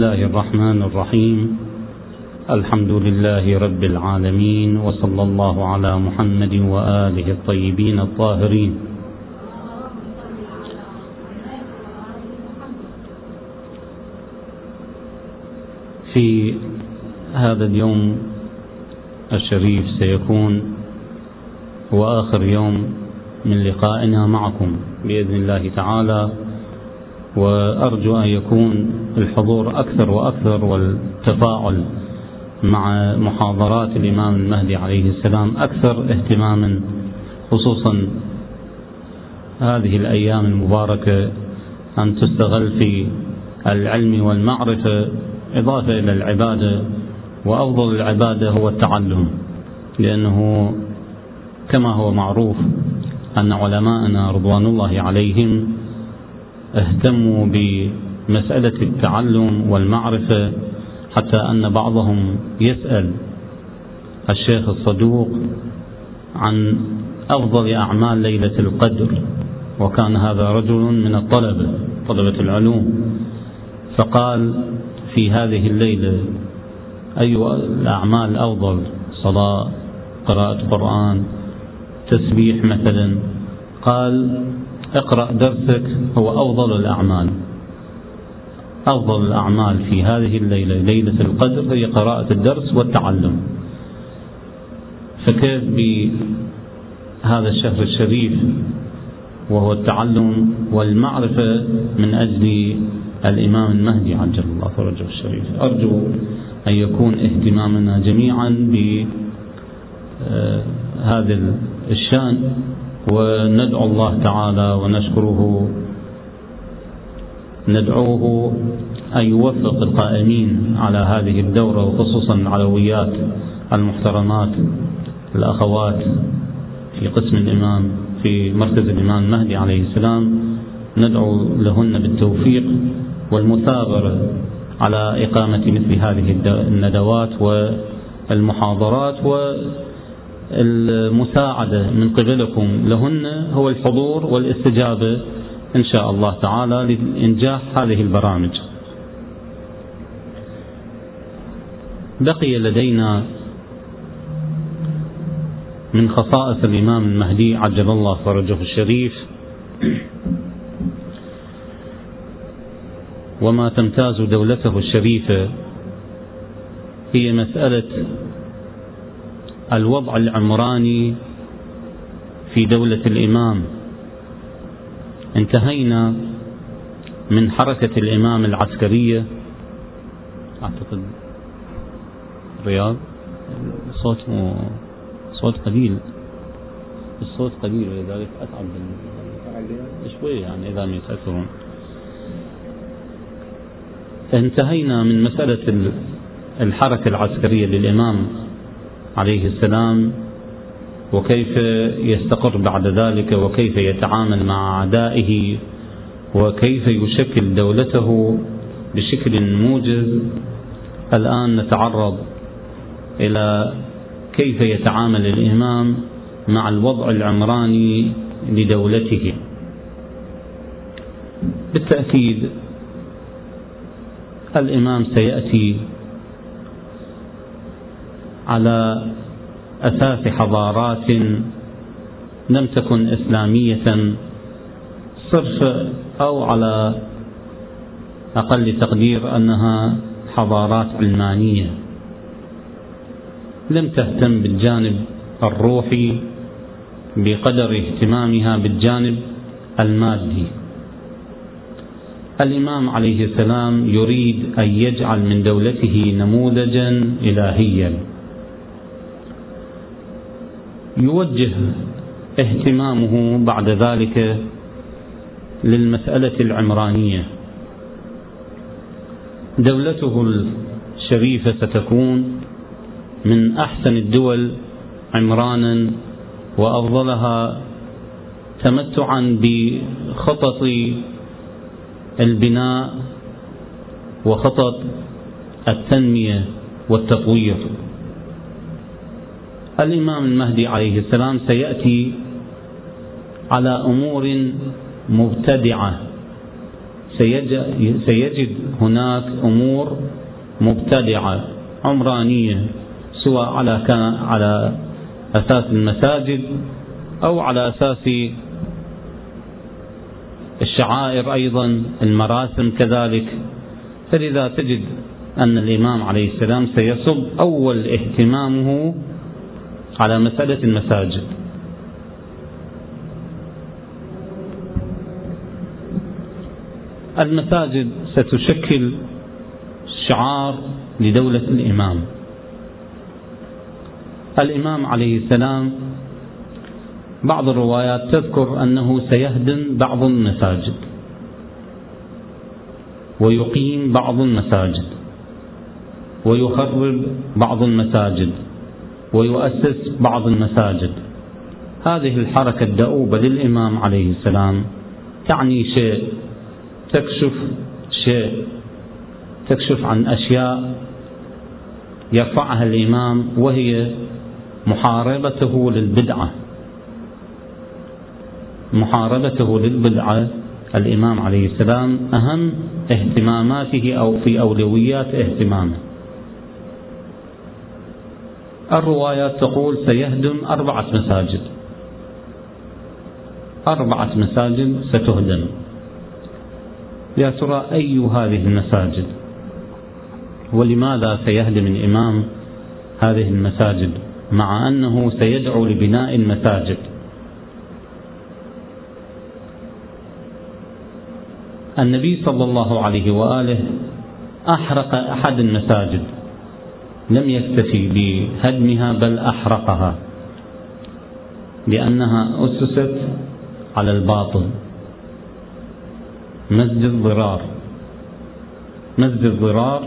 الله الرحمن الرحيم. الحمد لله رب العالمين وصلى الله على محمد وآله الطيبين الطاهرين. في هذا اليوم الشريف سيكون هو آخر يوم من لقائنا معكم بإذن الله تعالى. وأرجو أن يكون الحضور أكثر وأكثر والتفاعل مع محاضرات الإمام المهدي عليه السلام أكثر اهتماما خصوصا هذه الأيام المباركة أن تستغل في العلم والمعرفة إضافة إلى العبادة وأفضل العبادة هو التعلم لأنه كما هو معروف أن علماءنا رضوان الله عليهم اهتموا بمسألة التعلم والمعرفة حتى أن بعضهم يسأل الشيخ الصدوق عن أفضل أعمال ليلة القدر وكان هذا رجل من الطلبة طلبة العلوم. فقال في هذه الليلة أي الأعمال أفضل؟ صلاة قراءة قرآن تسبيح مثلا. قال اقرأ درسك هو أفضل الأعمال. أفضل الأعمال في هذه الليلة ليلة القدر هي قراءة الدرس والتعلم. فكيف بهذا الشهر الشريف وهو التعلم والمعرفة من أجل الإمام المهدي عجل الله فرجه الشريف؟ أرجو أن يكون اهتمامنا جميعا بهذا الشأن وندعو الله تعالى ونشكره ندعوه أن يوفق القائمين على هذه الدورة وخصوصا العلويات المحترمات الأخوات في قسم الإمام في مركز الإمام المهدي عليه السلام. ندعو لهن بالتوفيق والمثابرة على إقامة مثل هذه الندوات والمحاضرات والمساعدة من قبلكم لهن هو الحضور والاستجابة إن شاء الله تعالى لإنجاح هذه البرامج. بقي لدينا من خصائص الإمام المهدي عجل الله فرجه الشريف وما تمتاز دولته الشريفة هي مسألة الوضع العمراني في دولة الإمام. انتهينا من حركة الإمام العسكرية أعتقد رياض الصوت مو صوت قليل الصوت قليل ولذلك أتعب شوي يعني إذا ما يتأثرون. انتهينا من مسألة الحركة العسكرية للإمام عليه السلام. وكيف يستقر بعد ذلك وكيف يتعامل مع أعدائه وكيف يشكل دولته بشكل موجز. الآن نتعرض إلى كيف يتعامل الإمام مع الوضع العمراني لدولته. بالتأكيد الإمام سيأتي على أساس حضارات لم تكن إسلامية صرف أو على أقل تقدير أنها حضارات علمانية. لم تهتم بالجانب الروحي بقدر اهتمامها بالجانب المادي. الإمام عليه السلام يريد أن يجعل من دولته نموذجا إلهيا. يوجه اهتمامه بعد ذلك للمسألة العمرانية. دولته الشريفة ستكون من أحسن الدول عمرانا وأفضلها تمتعا بخطط البناء وخطط التنمية والتطوير الإمام المهدي عليه السلام سيأتي على أمور مبتدعة. سيجد هناك أمور مبتدعة عمرانية سواء على على أساس المساجد أو على أساس الشعائر أيضا المراسم كذلك. فلذا تجد أن الإمام عليه السلام سيصب أول اهتمامه على مسألة المساجد. المساجد ستشكل شعار لدولة الإمام. الإمام عليه السلام بعض الروايات تذكر أنه سيهدم بعض المساجد ويقيم بعض المساجد ويخرب بعض المساجد. ويؤسس بعض المساجد. هذه الحركة الدؤوبة للإمام عليه السلام تعني شيء تكشف شيء تكشف عن أشياء يرفعها الإمام وهي محاربته للبدعة. محاربته للبدعة الإمام عليه السلام أهم اهتماماته أو في أولويات اهتمامه. الروايات تقول سيهدم أربعة مساجد. أربعة مساجد ستهدم. يا ترى أي هذه المساجد؟ ولماذا سيهدم الإمام هذه المساجد مع أنه سيدعو لبناء المساجد؟ النبي صلى الله عليه وآله أحرق أحد المساجد. لم يكتفي بهدمها بل أحرقها لأنها أسست على الباطل. مسجد ضرار مسجد ضرار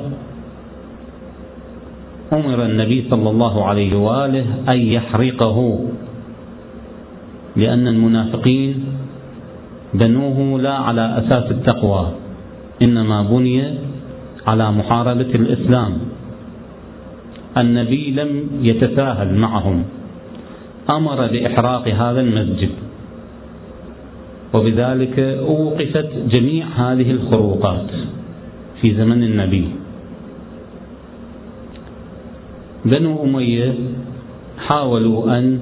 أمر النبي صلى الله عليه وآله أن يحرقه لأن المنافقين بنوه لا على أساس التقوى إنما بني على محاربة الإسلام. النبي لم يتساهل معهم. أمر بإحراق هذا المسجد. وبذلك أوقفت جميع هذه الخروقات في زمن النبي. بنو أمية حاولوا أن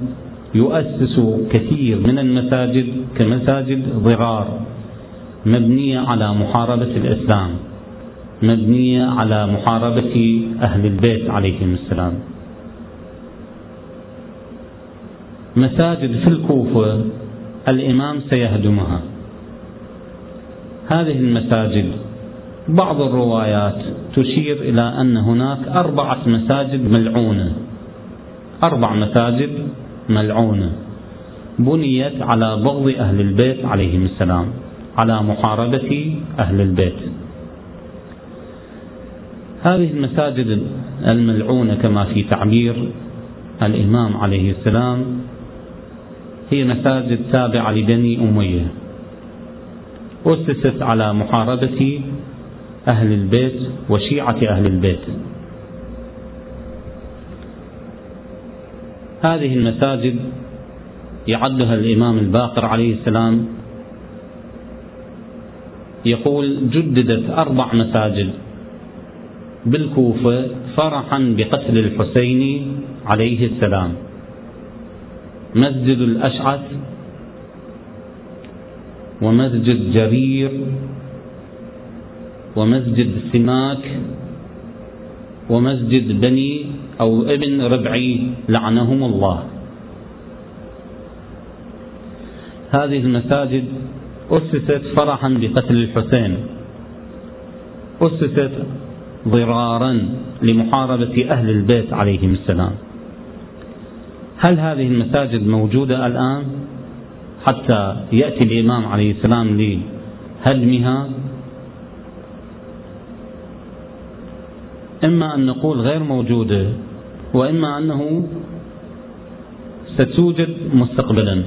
يؤسسوا كثير من المساجد كمساجد ضرار مبنية على محاربة الإسلام. مبنية على محاربة أهل البيت عليهم السلام. مساجد في الكوفة الإمام سيهدمها. هذه المساجد بعض الروايات تشير إلى أن هناك أربعة مساجد ملعونة. أربع مساجد ملعونة. بنيت على بغض أهل البيت عليهم السلام على محاربة أهل البيت. هذه المساجد الملعونة كما في تعبير الإمام عليه السلام هي مساجد تابعة لبني أمية أسست على محاربة أهل البيت وشيعة أهل البيت. هذه المساجد يعدها الإمام الباقر عليه السلام يقول جددت أربع مساجد. بالكوفة فرحا بقتل الحسين عليه السلام. مسجد الأشعث ومسجد جرير ومسجد سماك ومسجد بني أو ابن ربعي لعنهم الله. هذه المساجد أسست فرحا بقتل الحسين. أسست ضرارا لمحاربة أهل البيت عليهم السلام. هل هذه المساجد موجودة الآن؟ حتى يأتي الإمام عليه السلام لهدمها؟ إما أن نقول غير موجودة وإما أنه ستوجد مستقبلا.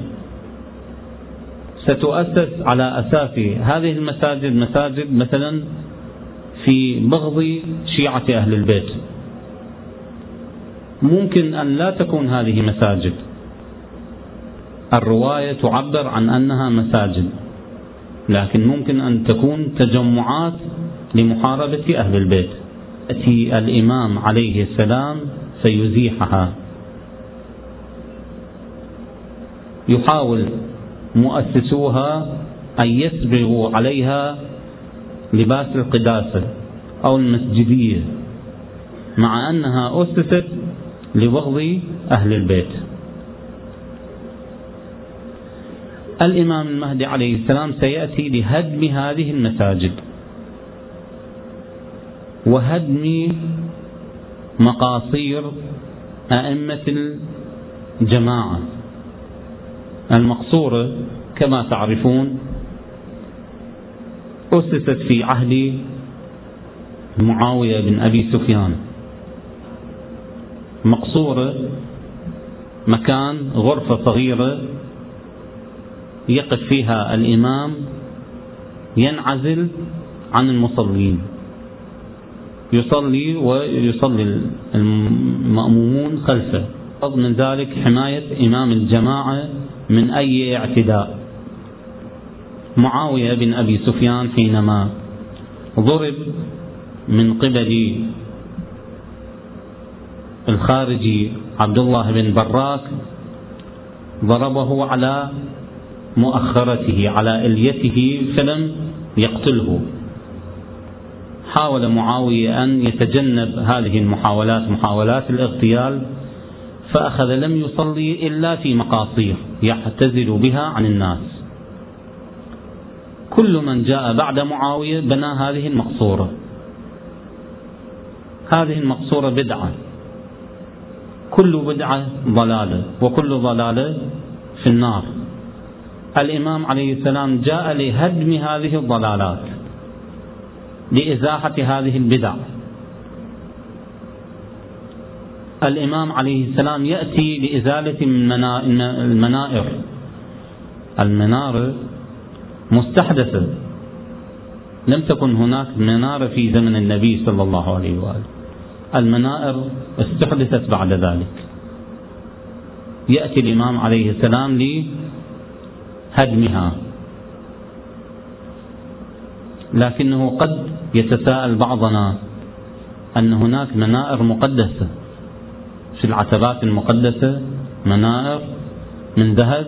ستؤسس على أساس هذه المساجد مساجد مثلا في بغض شيعة أهل البيت. ممكن أن لا تكون هذه مساجد. الرواية تعبر عن أنها مساجد لكن ممكن أن تكون تجمعات لمحاربة أهل البيت. يأتي الإمام عليه السلام فيزيحها. يحاول مؤسسوها أن يسبغوا عليها لباس القداسة أو المسجدية مع أنها أسست لبغض أهل البيت. الإمام المهدي عليه السلام سيأتي لهدم هذه المساجد وهدم مقاصير أئمة الجماعة. المقصورة كما تعرفون أسست في عهد معاوية بن أبي سفيان. مقصورة مكان غرفة صغيرة يقف فيها الإمام ينعزل عن المصلين. يصلي ويصلي المأمومون خلفه. من ذلك حماية إمام الجماعة من أي اعتداء. معاوية بن أبي سفيان حينما ضرب من قبل الخارجي عبد الله بن براك ضربه على مؤخرته على إليته فلم يقتله. حاول معاوية أن يتجنب هذه المحاولات محاولات الاغتيال فأخذ لم يصلي إلا في مقاصير يعتزل بها عن الناس. كل من جاء بعد معاوية بنى هذه المقصورة. هذه المقصورة بدعة. كل بدعة ضلالة وكل ضلالة في النار. الإمام عليه السلام جاء لهدم هذه الضلالات لإزاحة هذه البدع. الإمام عليه السلام يأتي لإزالة المنائر. المنارة مستحدثة لم تكن هناك منارة في زمن النبي صلى الله عليه وآله. المنائر استحدثت بعد ذلك. يأتي الإمام عليه السلام هدمها لكنه قد يتساءل بعضنا أن هناك منائر مقدسة. في العتبات المقدسة منائر من ذهب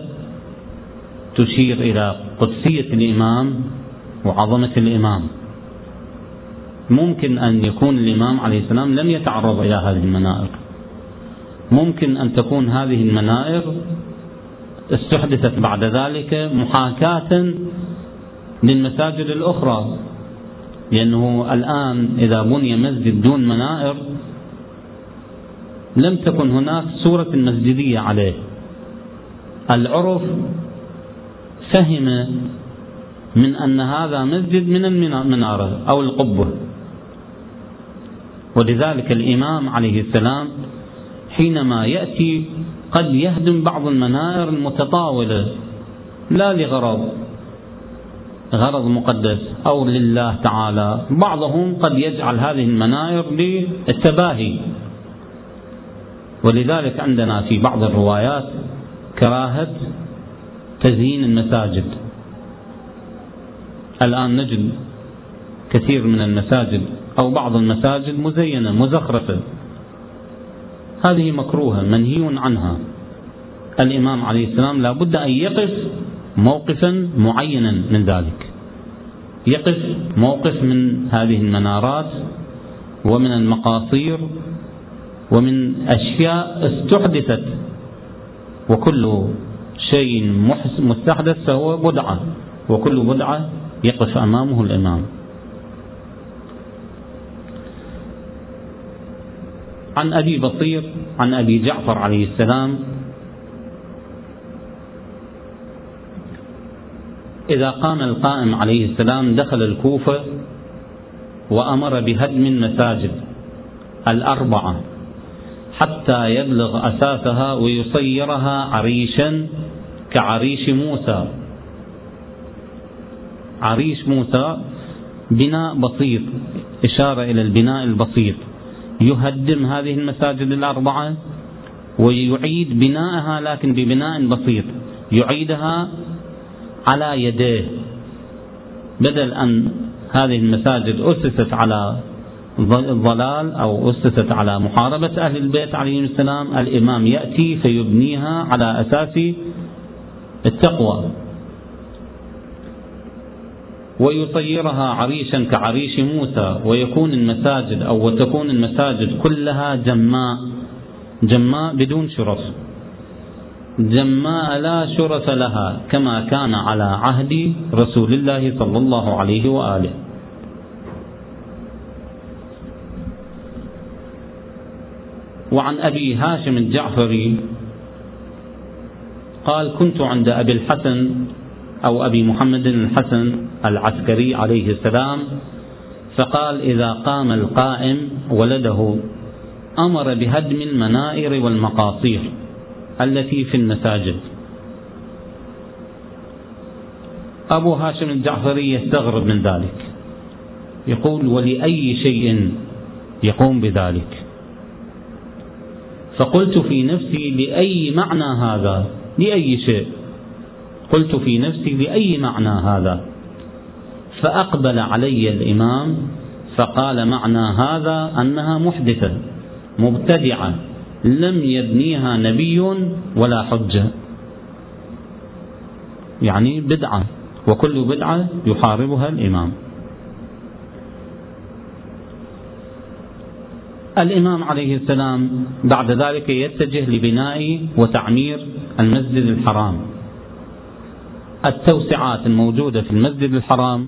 تشير إلى قدسية الإمام وعظمة الإمام. ممكن أن يكون الإمام عليه السلام لم يتعرض إلى هذه المنائر ممكن أن تكون هذه المنائر استحدثت بعد ذلك محاكاة للمساجد الأخرى. لأنه الآن إذا بني مسجد دون منائر لم تكن هناك صورة المسجدية عليه. العرف فهم من أن هذا مسجد من المنارة أو القبة. ولذلك الإمام عليه السلام حينما يأتي قد يهدم بعض المنائر المتطاولة لا لغرض غرض مقدس أو لله تعالى. بعضهم قد يجعل هذه المنائر للتباهي. ولذلك عندنا في بعض الروايات كراهة تزيين المساجد. الآن نجد كثير من المساجد أو بعض المساجد مزينة مزخرفة. هذه مكروهة منهي عنها. الإمام عليه السلام لا بد أن يقف موقفا معينا من ذلك. يقف موقف من هذه المنارات ومن المقاصير ومن أشياء استحدثت. وكل شيء مستحدث فهو بدعة وكل بدعة يقف أمامه الإمام. عن أبي بصير عن أبي جعفر عليه السلام إذا قام القائم عليه السلام دخل الكوفة وأمر بهدم المساجد الأربعة حتى يبلغ أساسها ويصيرها عريشا كعريش موسى. عريش موسى بناء بسيط إشارة إلى البناء البسيط. يهدم هذه المساجد الأربعة ويعيد بناءها لكن ببناء بسيط. يعيدها على يديه. بدل أن هذه المساجد أسست على الضلال أو أسست على محاربة أهل البيت عليهم السلام الإمام يأتي فيبنيها على أساس التقوى. ويصيرها عريشا كعريش موسى ويكون المساجد أو وتكون المساجد كلها جماء جماء بدون شرف. جماء لا شرف لها كما كان على عهد رسول الله صلى الله عليه وآله. وعن أبي هاشم الجعفري قال كنت عند أبي الحسن أو أبي محمد الحسن العسكري عليه السلام فقال إذا قام القائم ولده أمر بهدم المنائر والمقاصير التي في المساجد. أبو هاشم الجعفري يستغرب من ذلك. يقول ولأي شيء يقوم بذلك؟ فقلت في نفسي لأي معنى هذا؟ لأي شيء. قلت في نفسي لأي معنى هذا؟ فأقبل علي الإمام فقال معنى هذا أنها محدثة مبتدعة لم يبنيها نبي ولا حجة. يعني بدعة وكل بدعة يحاربها الإمام. الإمام عليه السلام بعد ذلك يتجه لبناء وتعمير المسجد الحرام. التوسعات الموجودة في المسجد الحرام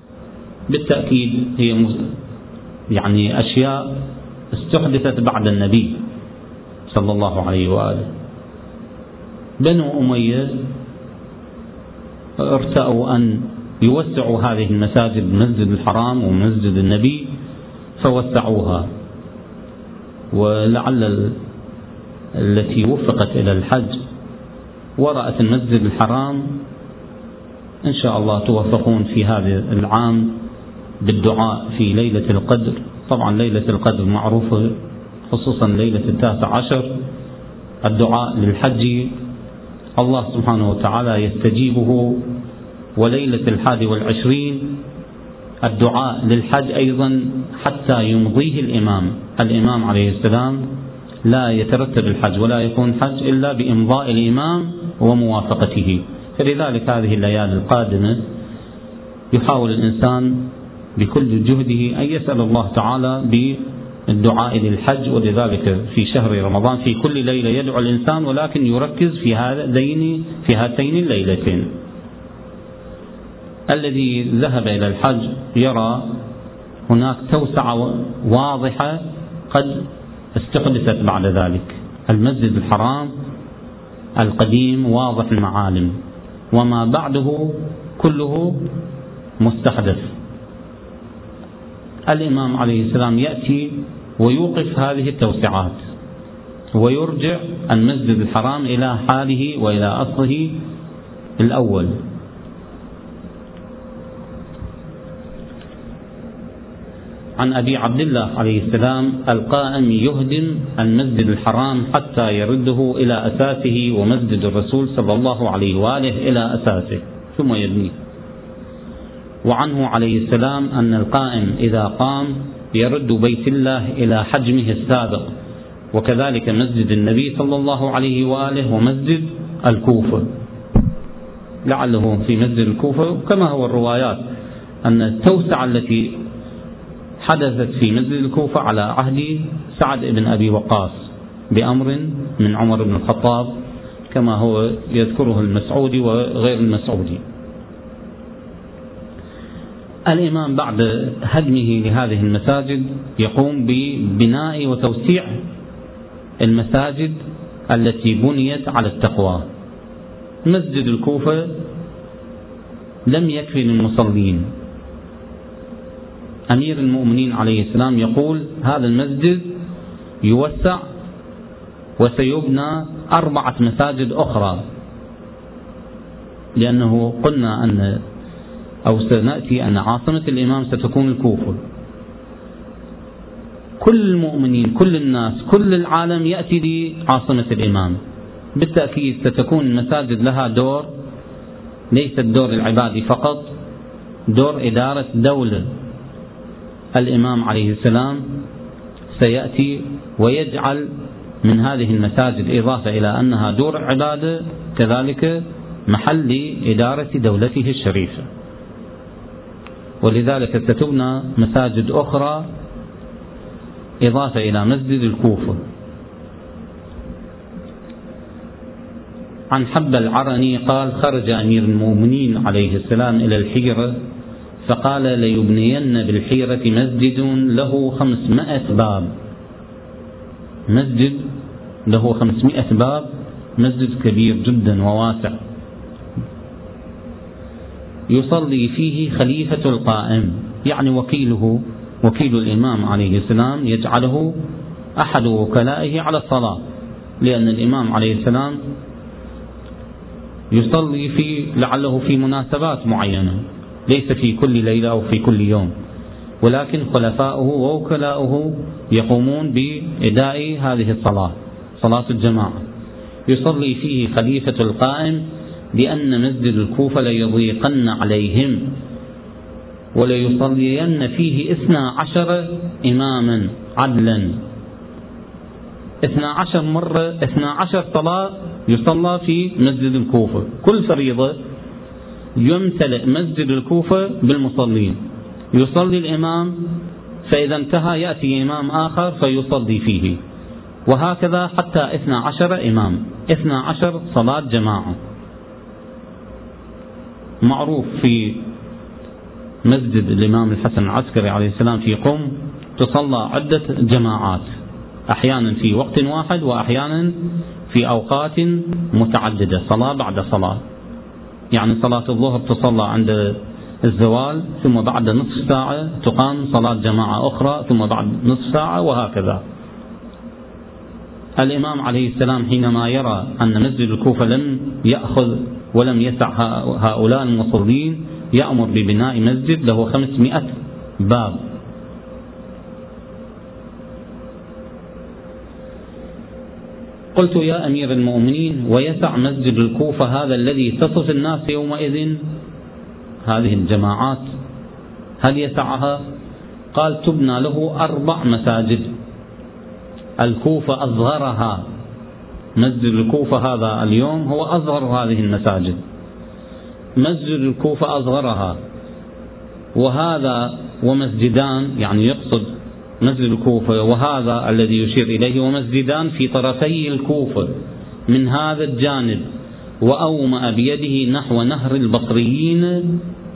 بالتأكيد هي يعني أشياء استحدثت بعد النبي صلى الله عليه وآله. بنو أمية ارتأوا أن يوسعوا هذه المساجد المسجد الحرام ومسجد النبي فوسعوها. ولعل التي وفقت إلى الحج ورأت المسجد الحرام إن شاء الله توفقون في هذا العام بالدعاء في ليلة القدر. طبعا ليلة القدر معروفة خصوصا ليلة التاسع عشر الدعاء للحج. الله سبحانه وتعالى يستجيبه. وليلة الحادي والعشرين الدعاء للحج أيضا حتى يمضيه الإمام الإمام عليه السلام. لا يترتب الحج ولا يكون حج إلا بإمضاء الإمام وموافقته. فلذلك هذه الليالي القادمة يحاول الإنسان بكل جهده أن يسأل الله تعالى بالدعاء للحج ولذلك في شهر رمضان في كل ليلة يدعو الإنسان ولكن يركز في هذين في هاتين الليلتين. الذي ذهب إلى الحج يرى هناك توسعة واضحة قد استحدثت بعد ذلك. المسجد الحرام القديم واضح المعالم وما بعده كله مستحدث. الإمام عليه السلام يأتي ويوقف هذه التوسعات ويرجع المسجد الحرام إلى حاله وإلى أصله الأول. عن أبي عبد الله عليه السلام القائم يهدم المسجد الحرام حتى يرده إلى أساسه ومسجد الرسول صلى الله عليه وآله إلى أساسه ثم يبنيه. وعنه عليه السلام أن القائم إذا قام يرد بيت الله إلى حجمه السابق وكذلك مسجد النبي صلى الله عليه وآله ومسجد الكوفة. لعله في مسجد الكوفة كما هو الروايات أن التوسعة التي حدثت في مسجد الكوفة على عهد سعد بن أبي وقاص بأمر من عمر بن الخطاب كما هو يذكره المسعودي وغير المسعودي. الإمام بعد هدمه لهذه المساجد يقوم ببناء وتوسيع المساجد التي بنيت على التقوى. مسجد الكوفة لم يكفي للمصلين. أمير المؤمنين عليه السلام يقول هذا المسجد يوسع وسيبنى أربعة مساجد أخرى. لأنه قلنا أن أو سنأتي أن عاصمة الإمام ستكون الكوفة. كل المؤمنين كل الناس كل العالم يأتي لعاصمة الإمام. بالتأكيد ستكون المساجد لها دور ليس الدور العبادي فقط دور إدارة دولة. الإمام عليه السلام سيأتي ويجعل من هذه المساجد إضافة إلى أنها دور عبادة كذلك محل لإدارة دولته الشريفة. ولذلك ستبنى مساجد أخرى إضافة إلى مسجد الكوفة. عن حب العرني قال خرج أمير المؤمنين عليه السلام إلى الحيرة فقال ليبنين بالحيرة مسجد له خمسمائة باب. مسجد له خمسمائة باب مسجد كبير جدا وواسع. يصلي فيه خليفة القائم يعني وكيله وكيل الإمام عليه السلام يجعله أحد وكلائه على الصلاة. لأن الإمام عليه السلام يصلي في لعله في مناسبات معينة. ليس في كل ليلة أو في كل يوم. ولكن خلفاؤه ووكلاؤه يقومون بإداء هذه الصلاة صلاة الجماعة. يصلي فيه خليفة القائم لأن مسجد الكوفة ليضيقن عليهم وليصلين فيه اثنا عشر إماما عدلا. اثنا عشر مرة اثنا عشر صلاة يصلى في مسجد الكوفة. كل فريضة يمتلئ مسجد الكوفة بالمصلين. يصلي الإمام فإذا انتهى يأتي إمام آخر فيصلي فيه. وهكذا حتى اثنا عشر إمام. اثنا عشر صلاة جماعة. معروف في مسجد الإمام الحسن العسكري عليه السلام في قم تصلى عدة جماعات. أحيانا في وقت واحد وأحيانا في أوقات متعددة صلاة بعد صلاة. يعني صلاة الظهر تصلى عند الزوال ثم بعد نصف ساعة تقام صلاة جماعة أخرى ثم بعد نصف ساعة وهكذا. الإمام عليه السلام حينما يرى أن مسجد الكوفة لم يأخذ ولم يسع هؤلاء المصلين يأمر ببناء مسجد له خمسمائة باب. قلت يا أمير المؤمنين ويسع مسجد الكوفة هذا الذي تصف الناس يومئذ؟ هذه الجماعات. هل يسعها؟ قال تبنى له أربع مساجد. الكوفة أصغرها مسجد الكوفة هذا اليوم هو أصغر هذه المساجد. مسجد الكوفة أصغرها وهذا ومسجدان يعني يقصد مسجد الكوفة وهذا الذي يشير إليه ومسجدان في طرفي الكوفة من هذا الجانب وأومأ بيده نحو نهر البصريين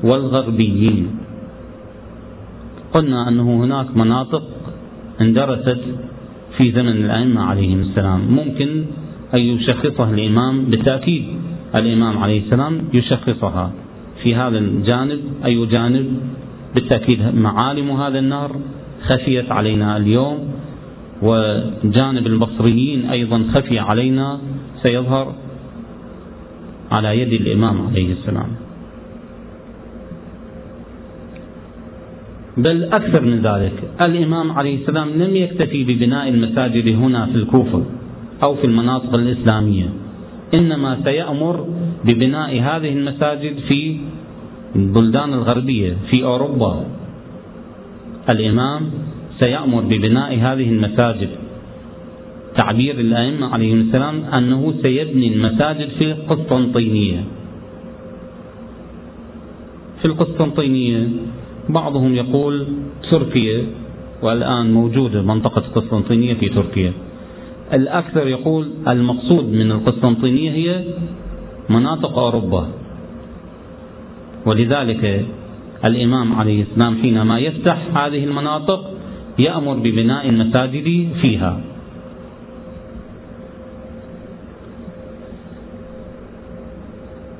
والغربيين. قلنا أنه هناك مناطق اندرست في زمن الأئمة عليهم السلام. ممكن أن يشخصها الإمام بالتأكيد. الإمام عليه السلام يشخصها في هذا الجانب أي جانب بالتأكيد معالم هذا النهر خفيت علينا اليوم وجانب البصريين أيضا خفي علينا سيظهر على يد الإمام عليه السلام. بل أكثر من ذلك الإمام عليه السلام لم يكتفي ببناء المساجد هنا في الكوفة أو في المناطق الإسلامية إنما سيأمر ببناء هذه المساجد في البلدان الغربية في أوروبا. الإمام سيأمر ببناء هذه المساجد. تعبير الأئمة عليهم السلام أنه سيبني المساجد في القسطنطينية. في القسطنطينية بعضهم يقول تركيا والآن موجودة منطقة قسطنطينية في تركيا. الأكثر يقول المقصود من القسطنطينية هي مناطق أوروبا. ولذلك الإمام عليه السلام حينما يفتح هذه المناطق يأمر ببناء المساجد فيها.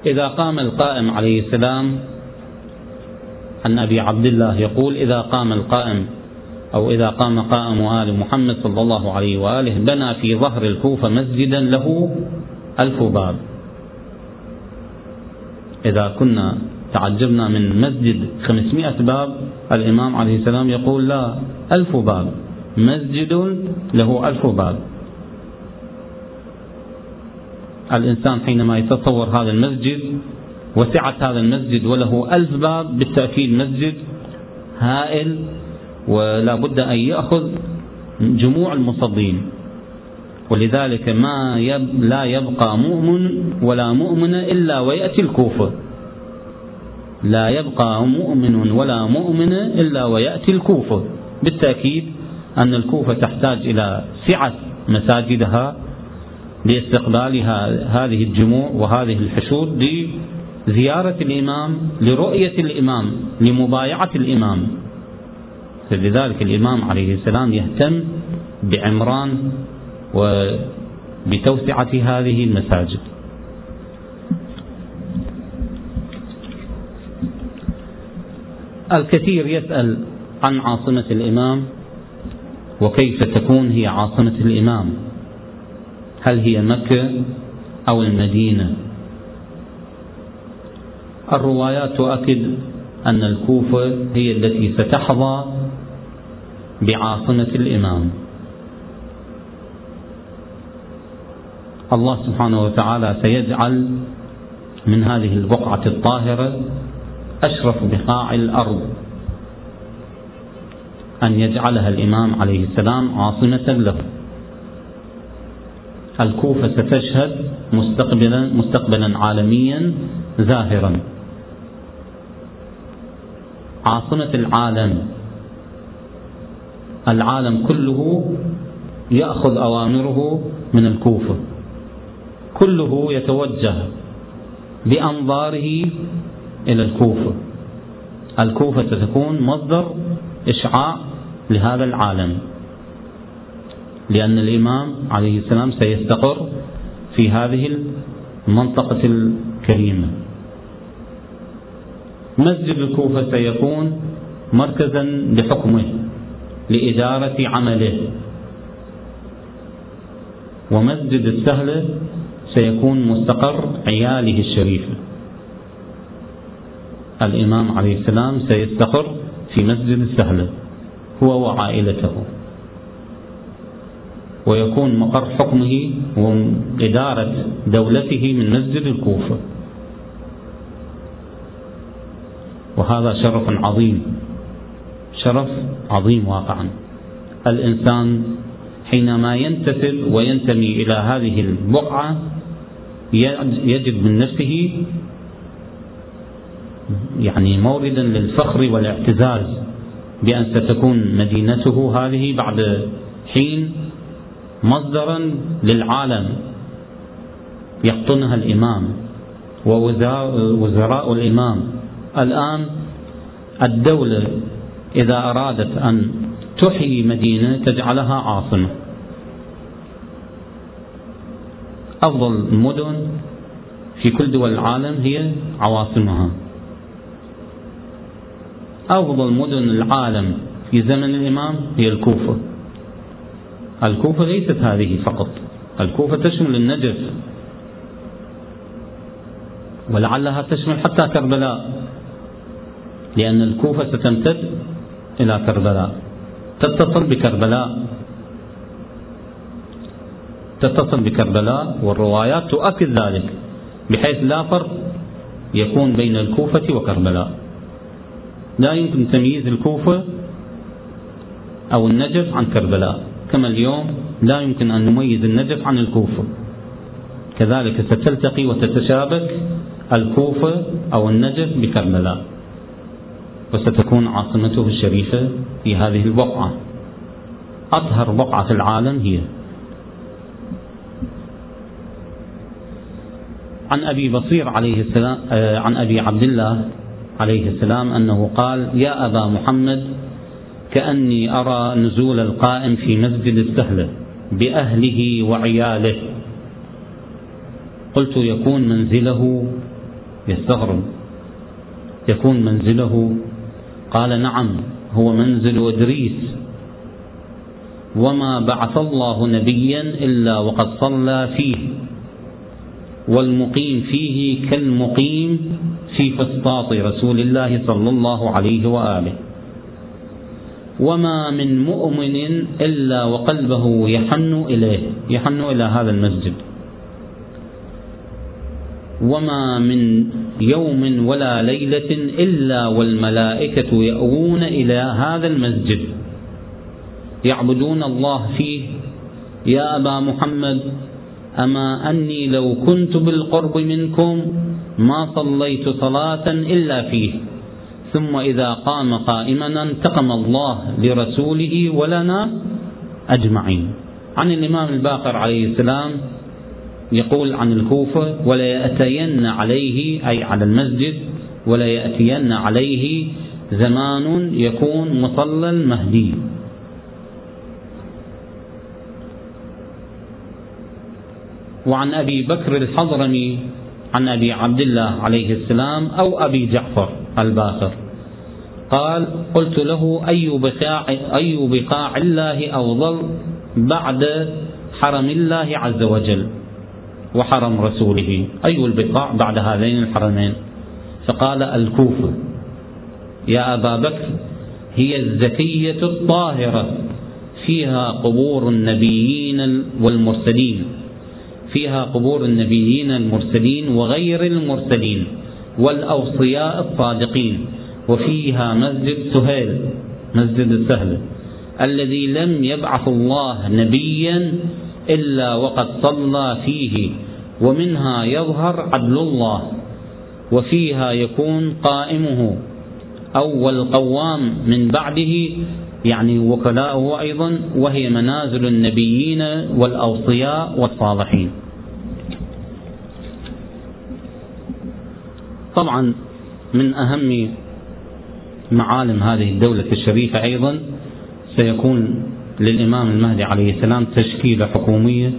إذا قام القائم عليه السلام عن أبي عبد الله يقول إذا قام القائم أو إذا قام قائم آل محمد صلى الله عليه وآله بنى في ظهر الكوفة مسجدا له ألف باب. إذا كنا تعجبنا من مسجد خمسمائة باب الإمام عليه السلام يقول لا ألف باب مسجد له ألف باب. الإنسان حينما يتصور هذا المسجد وسعة هذا المسجد وله ألف باب بالتأكيد مسجد هائل ولا بد أن يأخذ جموع المصلين. ولذلك ما يب لا يبقى مؤمن ولا مؤمن إلا ويأتي الكوفة. لا يبقى مؤمن ولا مؤمن إلا ويأتي الكوفة. بالتأكيد أن الكوفة تحتاج إلى سعة مساجدها لاستقبالها هذه الجموع وهذه الحشود لزيارة الإمام لرؤية الإمام لمبايعة الإمام. فلذلك الإمام عليه السلام يهتم بعمران وبتوسعة هذه المساجد. الكثير يسأل عن عاصمة الإمام وكيف تكون هي عاصمة الإمام. هل هي مكة أو المدينة؟ الروايات تؤكد أن الكوفة هي التي ستحظى بعاصمة الإمام. الله سبحانه وتعالى سيجعل من هذه البقعة الطاهرة أشرف بقاع الأرض. أن يجعلها الإمام عليه السلام عاصمة له. الكوفة ستشهد مستقبلا مستقبلا عالميا زاهرا. عاصمة العالم. العالم كله يأخذ أوامره من الكوفة. كله يتوجه بأنظاره إلى الكوفة. الكوفة ستكون مصدر إشعاع لهذا العالم لأن الإمام عليه السلام سيستقر في هذه المنطقة الكريمة. مسجد الكوفة سيكون مركزا لحكمه لإدارة عمله. ومسجد السهلة سيكون مستقر عياله الشريفة الإمام عليه السلام سيستقر في مسجد السهلة هو وعائلته. ويكون مقر حكمه وإدارة دولته من مسجد الكوفة. وهذا شرف عظيم شرف عظيم واقعا. الإنسان حينما ينتسب وينتمي إلى هذه البقعة يجد من نفسه يعني موردا للفخر والاعتزاز بأن ستكون مدينته هذه بعد حين مصدرا للعالم يقطنها الإمام ووزراء الإمام. الآن الدولة إذا أرادت أن تحيي مدينة تجعلها عاصمة. أفضل المدن في كل دول العالم هي عواصمها. أفضل مدن العالم في زمن الإمام هي الكوفة. الكوفة ليست هذه فقط الكوفة تشمل النجف ولعلها تشمل حتى كربلاء لأن الكوفة ستمتد إلى كربلاء تتصل بكربلاء تتصل بكربلاء والروايات تؤكد ذلك بحيث لا فرق يكون بين الكوفة وكربلاء. لا يمكن تمييز الكوفة أو النجف عن كربلاء. كما اليوم لا يمكن أن نميز النجف عن الكوفة. كذلك ستلتقي وتتشابك الكوفة أو النجف بكربلاء. وستكون عاصمته الشريفة في هذه البقعة. أطهر بقعة في العالم هي. عن أبي بصير عليه السلام آه، عن أبي عبد الله عليه السلام أنه قال يا أبا محمد كأني أرى نزول القائم في مسجد السهلة بأهله وعياله. قلت يكون منزله يستغرب. يكون منزله؟ قال نعم هو منزل إدريس. وما بعث الله نبيا إلا وقد صلى فيه والمقيم فيه كالمقيم في فسطاط رسول الله صلى الله عليه وآله. وما من مؤمن إلا وقلبه يحن إليه يحن إلى هذا المسجد. وما من يوم ولا ليلة إلا والملائكة يأوون إلى هذا المسجد. يعبدون الله فيه. يا أبا محمد أما أني لو كنت بالقرب منكم ما صليت صلاة إلا فيه. ثم إذا قام قائما انتقم الله لرسوله ولنا أجمعين. عن الإمام الباقر عليه السلام يقول عن الكوفة ولا يأتين عليه أي على المسجد ولا يأتين عليه زمان يكون مصلى المهدي. وعن أبي بكر الحضرمي عن أبي عبد الله عليه السلام أو أبي جعفر الباقر قال قلت له أي بقاع, أي بقاع الله أفضل بعد حرم الله عز وجل وحرم رسوله؟ أي البقاع بعد هذين الحرمين؟ فقال الكوفة يا أبا بكر هي الزكية الطاهرة فيها قبور النبيين والمرسلين. فيها قبور النبيين المرسلين وغير المرسلين والأوصياء الصادقين وفيها مسجد سهيل مسجد السهل الذي لم يبعث الله نبيا إلا وقد صلى فيه ومنها يظهر عدل الله وفيها يكون قائمه أول قوام من بعده يعني وكلاؤه أيضا وهي منازل النبيين والأوصياء والصالحين. طبعا من أهم معالم هذه الدولة الشريفة أيضا سيكون للإمام المهدي عليه السلام تشكيلة حكومية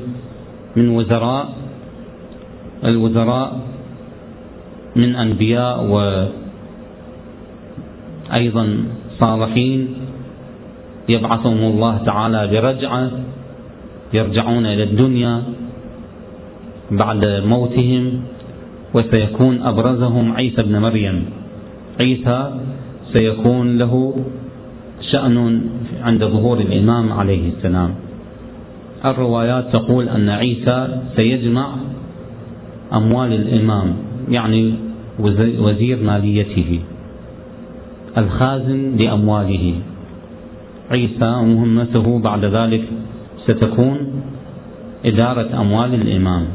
من وزراء الوزراء من أنبياء وأيضا صالحين يبعثهم الله تعالى برجعة يرجعون إلى الدنيا بعد موتهم وسيكون أبرزهم عيسى بن مريم. عيسى سيكون له شأن عند ظهور الإمام عليه السلام. الروايات تقول أن عيسى سيجمع أموال الإمام يعني وزير ماليته الخازن لأمواله عيسى مهمته بعد ذلك ستكون إدارة أموال الإمام.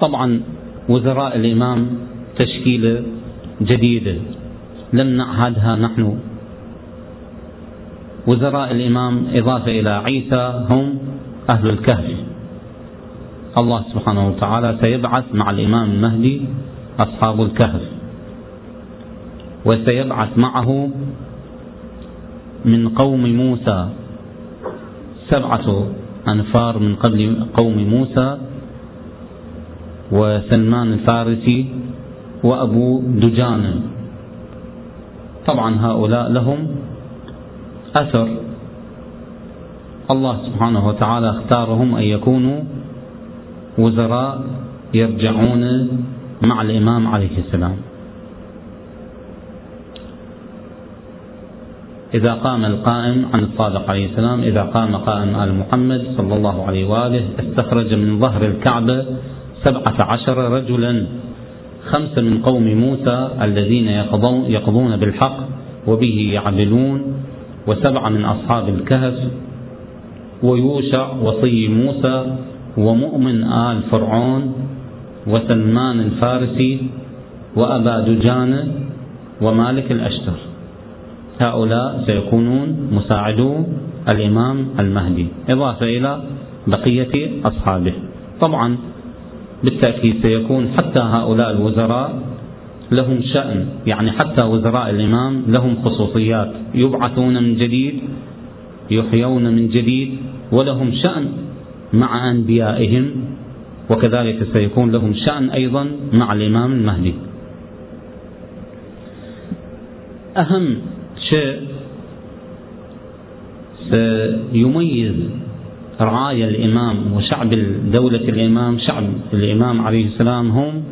طبعا وزراء الإمام تشكيلة جديدة لم نعهدها نحن. وزراء الإمام إضافة إلى عيسى هم أهل الكهف. الله سبحانه وتعالى سيبعث مع الإمام المهدي أصحاب الكهف. وسيبعث معه من قوم موسى. سبعة أنفار من قبل قوم موسى وسلمان الفارسي وأبو دجانة طبعا هؤلاء لهم أثر. الله سبحانه وتعالى اختارهم أن يكونوا وزراء يرجعون مع الإمام عليه السلام. إذا قام القائم عن الصادق عليه السلام إذا قام قائم آل محمد صلى الله عليه وآله استخرج من ظهر الكعبة سبعة عشر رجلا خمسة من قوم موسى الذين يقضون بالحق وبه يعدلون وسبعة من أصحاب الكهف ويوشع وصي موسى ومؤمن آل فرعون وسلمان الفارسي وأبا دجانة ومالك الأشتر. هؤلاء سيكونون مساعدو الإمام المهدي. إضافة إلى بقية أصحابه. طبعا بالتأكيد سيكون حتى هؤلاء الوزراء لهم شأن. يعني حتى وزراء الإمام لهم خصوصيات. يبعثون من جديد يحيون من جديد ولهم شأن مع أنبيائهم وكذلك سيكون لهم شأن أيضا مع الإمام المهدي. أهم شيء سيميز رعايا الإمام وشعب دولة الإمام شعب الإمام عليه السلام هم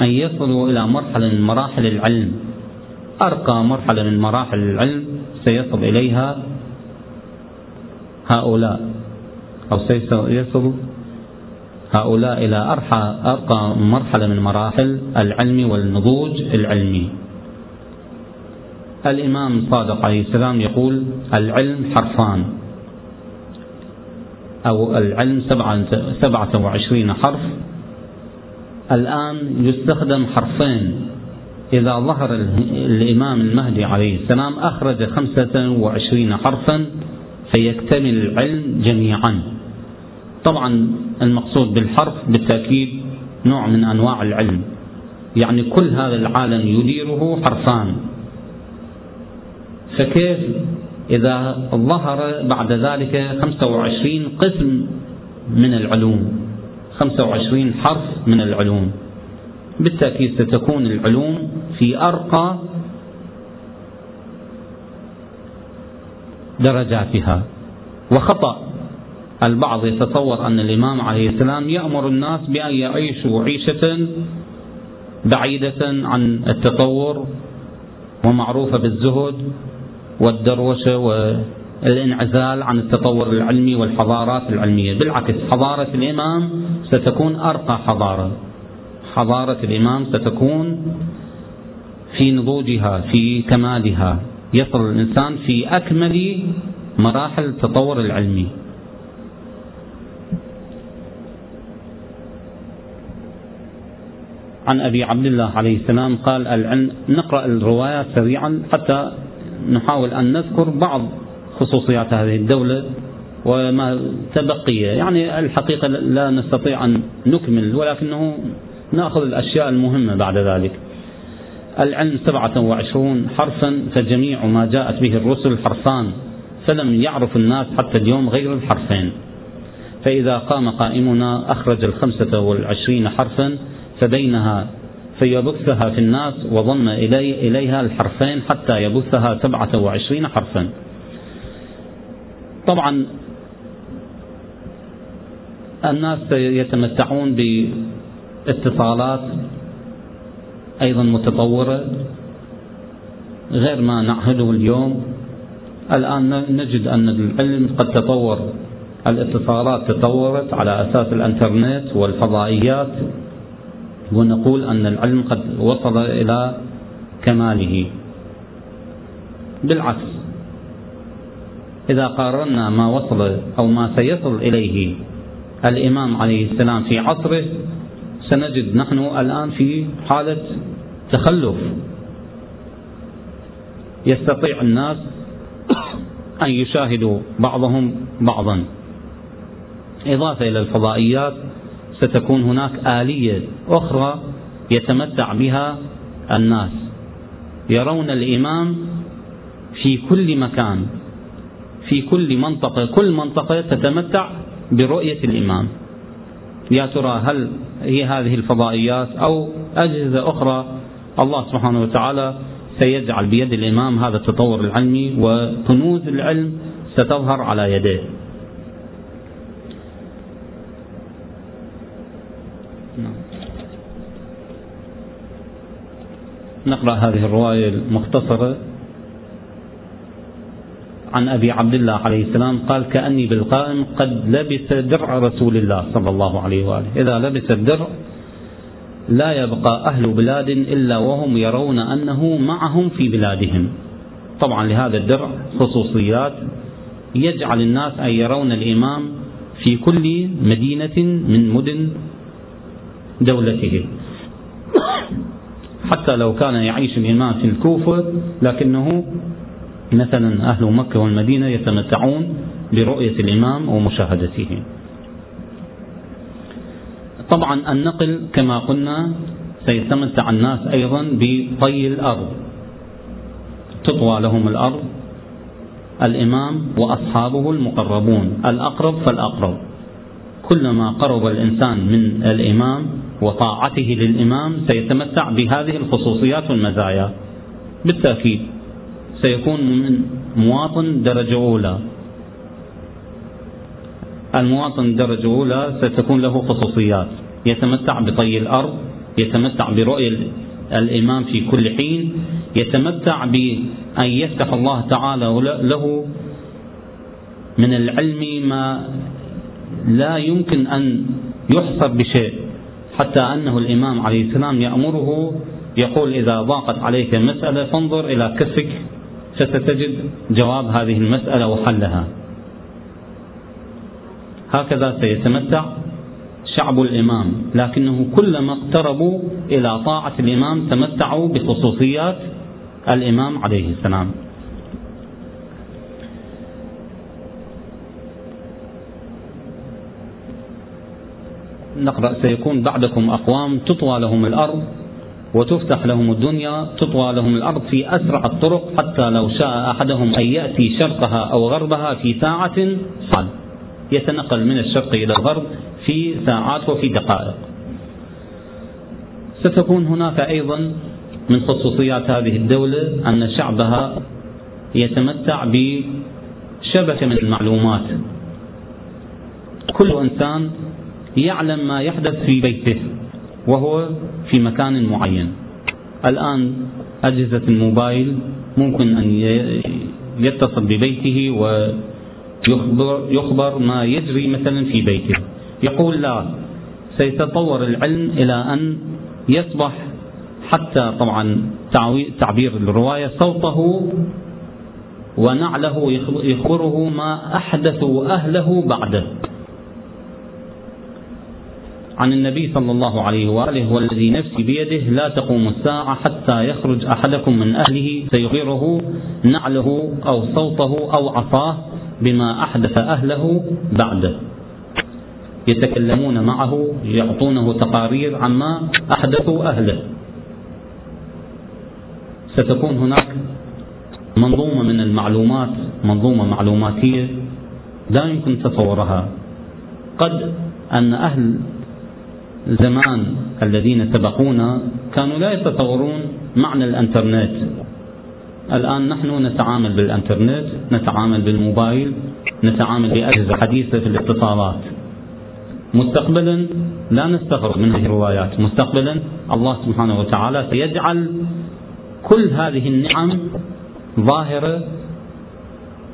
أن يصلوا إلى مرحلة من مراحل العلم. أرقى مرحلة من مراحل العلم سيصل إليها هؤلاء أو سيصل هؤلاء إلى أرحى أرقى مرحلة من مراحل العلم والنضوج العلمي. الإمام الصادق عليه السلام يقول العلم حرفان. أو العلم سبعة وعشرين حرف. الآن يستخدم حرفين. إذا ظهر الإمام المهدي عليه السلام أخرج خمسة وعشرين حرفا فيكتمل العلم جميعا. طبعا المقصود بالحرف بالتأكيد نوع من أنواع العلم. يعني كل هذا العالم يديره حرفان. فكيف إذا ظهر بعد ذلك 25 قسم من العلوم؟ 25 حرف من العلوم. بالتأكيد ستكون العلوم في أرقى درجاتها. وخطأ. البعض يتصور أن الإمام عليه السلام يأمر الناس بأن يعيشوا عيشة بعيدة عن التطور ومعروفة بالزهد والدروشة والانعزال عن التطور العلمي والحضارات العلمية. بالعكس حضارة الإمام ستكون أرقى حضارة. حضارة الإمام ستكون في نضوجها في كمالها. يصل الإنسان في أكمل مراحل التطور العلمي. عن أبي عبد الله عليه السلام قال العلم نقرأ الروايات سريعا حتى نحاول أن نذكر بعض خصوصيات هذه الدولة وما تبقي. يعني الحقيقة لا نستطيع أن نكمل ولكنه نأخذ الأشياء المهمة بعد ذلك. العلم سبعة وعشرون حرفا فجميع ما جاءت به الرسل حرفان فلم يعرف الناس حتى اليوم غير الحرفين. فإذا قام قائمنا أخرج الخمسة والعشرين حرفا فبينها فيبثها في الناس وضم إلي إليها الحرفين حتى يبثها سبعة وعشرين حرفا. طبعا الناس يتمتعون باتصالات أيضا متطورة غير ما نعهده اليوم. الآن نجد أن العلم قد تطور الاتصالات تطورت على أساس الإنترنت والفضائيات. ونقول أن العلم قد وصل إلى كماله. بالعكس. إذا قارنا ما وصل أو ما سيصل إليه الإمام عليه السلام في عصره سنجد نحن الآن في حالة تخلف. يستطيع الناس أن يشاهدوا بعضهم بعضا. إضافة إلى الفضائيات ستكون هناك آلية أخرى يتمتع بها الناس. يرون الإمام في كل مكان في كل منطقة كل منطقة تتمتع برؤية الإمام. يا ترى هل هي هذه الفضائيات أو أجهزة أخرى الله سبحانه وتعالى سيجعل بيد الإمام هذا التطور العلمي وكنوز العلم ستظهر على يديه. نقرأ هذه الرواية المختصرة عن أبي عبد الله عليه السلام قال كأني بالقائم قد لبس درع رسول الله صلى الله عليه وآله. إذا لبس الدرع لا يبقى أهل بلاد إلا وهم يرون أنه معهم في بلادهم. طبعا لهذا الدرع خصوصيات يجعل الناس أن يرون الإمام في كل مدينة من مدن دولته. حتى لو كان يعيش الإمام في الكوفة لكنه مثلا أهل مكة والمدينة يتمتعون برؤية الإمام ومشاهدته. طبعا النقل كما قلنا سيتمتع الناس أيضا بطي الأرض. تطوى لهم الأرض الإمام وأصحابه المقربون الأقرب فالأقرب. كلما قرب الإنسان من الإمام وطاعته للإمام سيتمتع بهذه الخصوصيات والمزايا. بالتأكيد سيكون من مواطن درجة أولى. المواطن درجة أولى ستكون له خصوصيات. يتمتع بطي الأرض يتمتع برؤية الإمام في كل حين يتمتع بأن يفتح الله تعالى له من العلم ما لا يمكن أن يحصر بشيء. حتى أنه الإمام عليه السلام يأمره يقول إذا ضاقت عليك مسألة فانظر إلى كفك فستجد جواب هذه المسألة وحلها. هكذا سيتمتع شعب الإمام. لكنه كلما اقتربوا إلى طاعة الإمام تمتعوا بخصوصيات الإمام عليه السلام. نقرأ سيكون بعدكم أقوام تطوى لهم الأرض وتفتح لهم الدنيا تطوى لهم الأرض في أسرع الطرق حتى لو شاء أحدهم أن يأتي شرقها أو غربها في ساعة صعد يتنقل من الشرق إلى الغرب في ساعات وفي دقائق. ستكون هناك أيضا من خصوصيات هذه الدولة أن شعبها يتمتع بشبكة من المعلومات. كل إنسان يعلم ما يحدث في بيته وهو في مكان معين. الآن أجهزة الموبايل ممكن أن يتصل ببيته ويخبر يخبر ما يجري مثلا في بيته. يقول لا سيتطور العلم إلى أن يصبح حتى طبعا تعبير الرواية صوته ونعله يخبره ما أحدثوا أهله بعده. عن النبي صلى الله عليه وآله والذي نفسي بيده لا تقوم الساعة حتى يخرج أحدكم من أهله فيخبره نعله أو صوته أو عصاه بما أحدث أهله بعده. يتكلمون معه يعطونه تقارير عما أحدثوا أهله. ستكون هناك منظومة من المعلومات منظومة معلوماتية لا يمكن تصورها. قد أن أهل زمان الذين سبقونا كانوا لا يتصورون معنى الانترنت. الآن نحن نتعامل بالانترنت نتعامل بالموبايل نتعامل بأجهزة حديثة في الاتصالات. مستقبلا لا نستغرب من هذه الروايات. مستقبلا الله سبحانه وتعالى سيجعل كل هذه النعم ظاهرة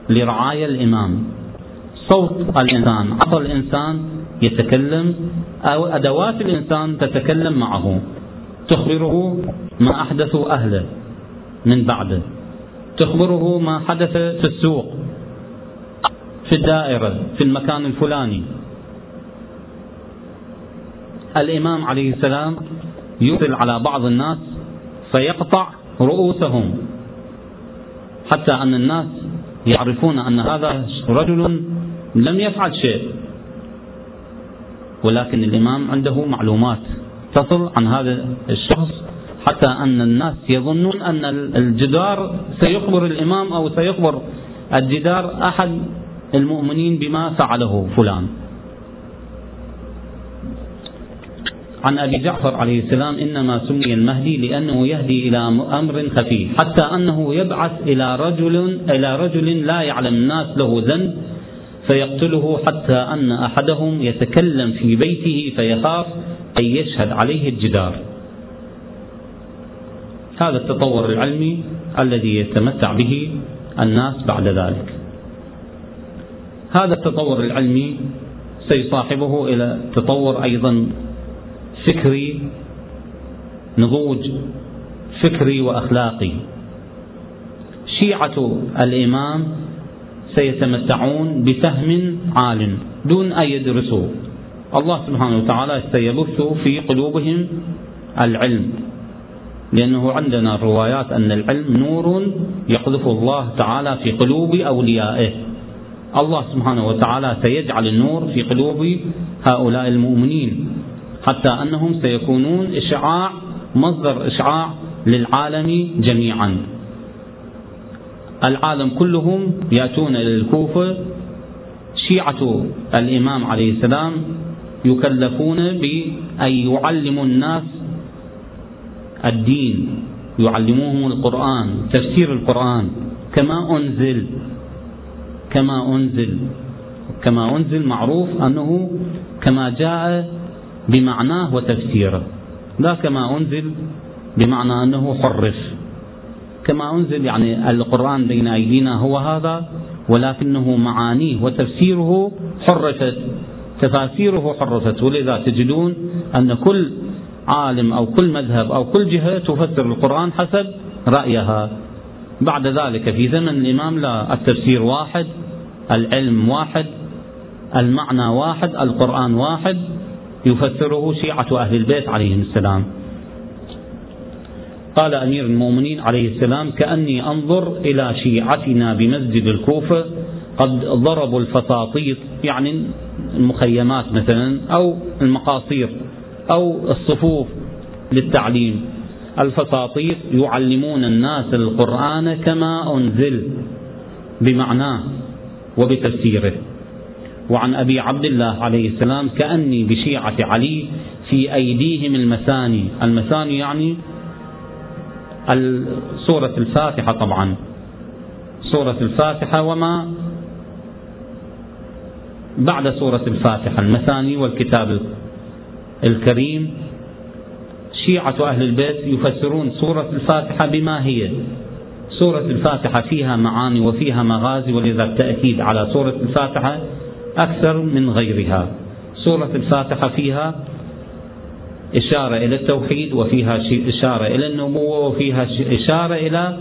لرعاية الإمام. صوت الإنسان عصا الإنسان يتكلم أو أدوات الإنسان تتكلم معه تخبره ما أحدثه أهله من بعده تخبره ما حدث في السوق في الدائرة في المكان الفلاني. الإمام عليه السلام يرسل على بعض الناس فيقطع رؤوسهم حتى أن الناس يعرفون أن هذا رجل لم يفعل شيء. ولكن الإمام عنده معلومات تصل عن هذا الشخص حتى أن الناس يظنون أن الجدار سيخبر الإمام أو سيخبر الجدار أحد المؤمنين بما فعله فلان. عن أبي جعفر عليه السلام إنما سمي المهدي لأنه يهدي إلى أمر خفي حتى أنه يبعث إلى رجل إلى رجل لا يعلم الناس له ذنب فيقتله حتى أن أحدهم يتكلم في بيته فيخاف أن يشهد عليه الجدار. هذا التطور العلمي الذي يتمتع به الناس بعد ذلك. هذا التطور العلمي سيصاحبه إلى تطور أيضا فكري نضوج فكري وأخلاقي شيعة الإمام سيتمتعون بفهم عال دون أن يدرسوا. الله سبحانه وتعالى سيبث في قلوبهم العلم. لأنه عندنا روايات أن العلم نور يقذف الله تعالى في قلوب أوليائه. الله سبحانه وتعالى سيجعل النور في قلوب هؤلاء المؤمنين. حتى أنهم سيكونون إشعاع مصدر إشعاع للعالم جميعا. العالم كلهم يأتون إلى الكوفة. شيعة الإمام عليه السلام يكلفون بأن يعلموا الناس الدين يعلموهم القرآن تفسير القرآن. كما أنزل كما أنزل كما أنزل معروف أنه كما جاء بمعناه وتفسيره. لا كما أنزل بمعنى أنه حرف. كما أنزل يعني القرآن بين أيدينا هو هذا ولكنه معانيه وتفسيره حرفت تفاسيره حرفت ولذا تجدون أن كل عالم أو كل مذهب أو كل جهة تفسر القرآن حسب رأيها. بعد ذلك في زمن الإمام لا التفسير واحد العلم واحد المعنى واحد القرآن واحد يفسره شيعة أهل البيت عليهم السلام. قال أمير المؤمنين عليه السلام كأني أنظر إلى شيعتنا بمسجد الكوفة قد ضربوا الفساطيط يعني المخيمات مثلا أو المقاصير أو الصفوف للتعليم. الفساطيط يعلمون الناس القرآن كما أنزل بمعناه وبتفسيره. وعن أبي عبد الله عليه السلام كأني بشيعة علي في أيديهم المثاني. المثاني يعني سورة الفاتحة طبعا. سورة الفاتحة وما بعد سورة الفاتحة المثاني والكتاب الكريم. شيعة أهل البيت يفسرون سورة الفاتحة بما هي. سورة الفاتحة فيها معاني وفيها مغازي ولذا التأكيد على سورة الفاتحة أكثر من غيرها. سورة الفاتحة فيها إشارة إلى التوحيد وفيها إشارة إلى النبوة وفيها إشارة إلى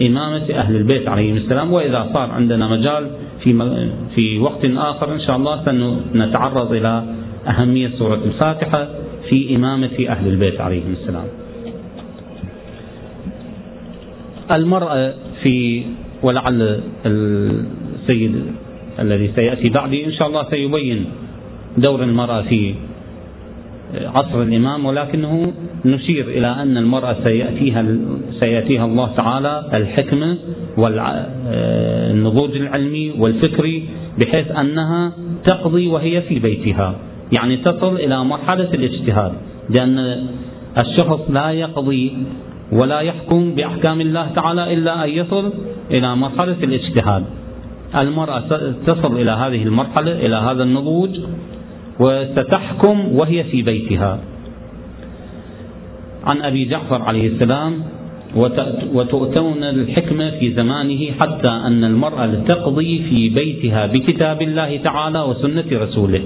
إمامة أهل البيت عليهم السلام. وإذا صار عندنا مجال في في وقت آخر إن شاء الله سنتعرض إلى أهمية سورة الفاتحة في إمامة أهل البيت عليهم السلام. المرأة في ولعل السيد الذي سيأتي بعدي إن شاء الله سيبين دور المرأة في عصر الإمام ولكنه نشير إلى أن المرأة سيأتيها سيأتيها الله تعالى الحكمة والنضوج العلمي والفكري بحيث أنها تقضي وهي في بيتها. يعني تصل إلى مرحلة الاجتهاد لأن الشخص لا يقضي ولا يحكم بأحكام الله تعالى إلا أن يصل إلى مرحلة الاجتهاد. المرأة تصل إلى هذه المرحلة إلى هذا النضوج وستحكم وهي في بيتها. عن أبي جعفر عليه السلام وتؤتون الحكمة في زمانه حتى أن المرأة تقضي في بيتها بكتاب الله تعالى وسنة رسوله.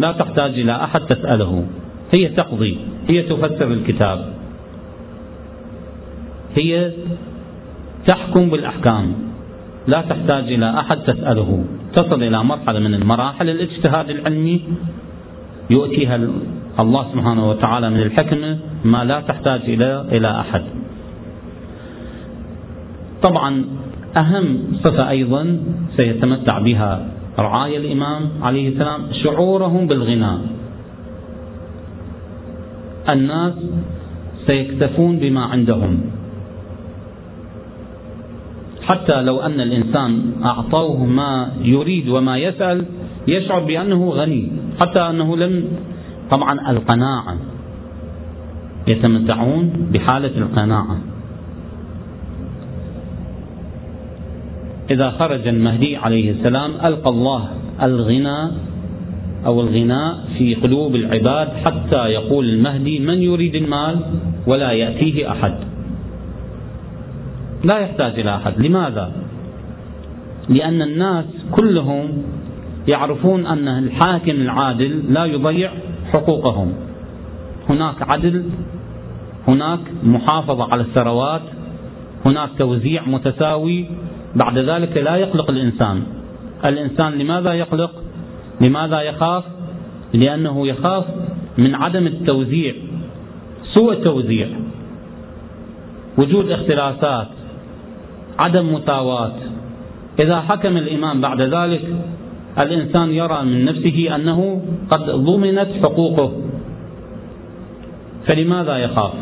لا تحتاج إلى أحد تسأله. هي تقضي هي تفسر الكتاب. هي تحكم بالأحكام. لا تحتاج إلى أحد تسأله. تصل إلى مرحلة من المراحل. الاجتهاد العلمي يؤتيها الله سبحانه وتعالى من الحكمة ما لا تحتاج إلى إلى أحد. طبعا أهم صفة أيضا سيتمتع بها رعايا الإمام عليه السلام شعورهم بالغنى. الناس سيكتفون بما عندهم. حتى لو أن الإنسان أعطوه ما يريد وما يسأل يشعر بأنه غني حتى أنه لم طبعا القناعة يتمتعون بحالة القناعة. إذا خرج المهدي عليه السلام ألقى الله الغنى أو الغناء في قلوب العباد حتى يقول المهدي من يريد المال ولا يأتيه أحد؟ لا يحتاج إلى أحد. لماذا؟ لأن الناس كلهم يعرفون أن الحاكم العادل لا يضيع حقوقهم. هناك عدل هناك محافظة على الثروات هناك توزيع متساوي. بعد ذلك لا يقلق الإنسان. الإنسان لماذا يقلق؟ لماذا يخاف؟ لأنه يخاف من عدم التوزيع سوء التوزيع. وجود اختلافات عدم مساواة إذا حكم الإمام بعد ذلك الإنسان يرى من نفسه أنه قد ضمنت حقوقه. فلماذا يخاف؟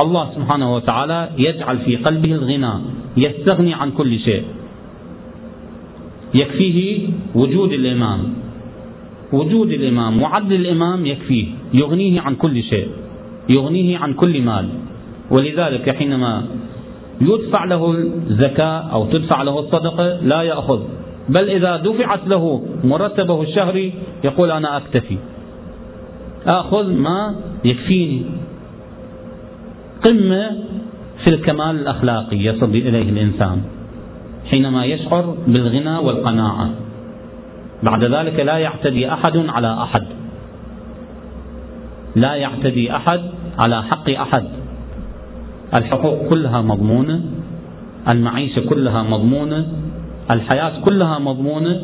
الله سبحانه وتعالى يجعل في قلبه الغنى يستغني عن كل شيء. يكفيه وجود الإمام. وجود الإمام وعدل الإمام يكفيه يغنيه عن كل شيء يغنيه عن كل مال. ولذلك حينما يدفع له الزكاة أو تدفع له الصدقة لا يأخذ. بل إذا دفعت له مرتبه الشهري يقول أنا أكتفي. آخذ ما يكفيني. قمة في الكمال الأخلاقي يصل إليه الإنسان حينما يشعر بالغنى والقناعة. بعد ذلك لا يعتدي أحد على أحد. لا يعتدي أحد على حق أحد. الحقوق كلها مضمونة المعيشة كلها مضمونة الحياة كلها مضمونة.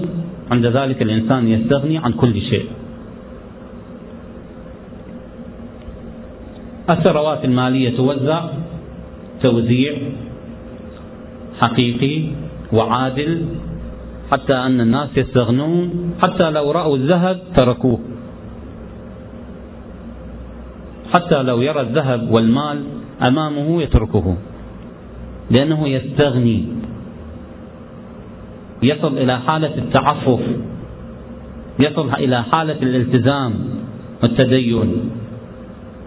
عند ذلك الإنسان يستغني عن كل شيء. الثروات المالية توزع توزيع حقيقي وعادل حتى أن الناس يستغنون حتى لو رأوا الذهب تركوه. حتى لو يرى الذهب والمال أمامه يتركه لأنه يستغني يصل إلى حالة التعفف يصل إلى حالة الالتزام والتدين.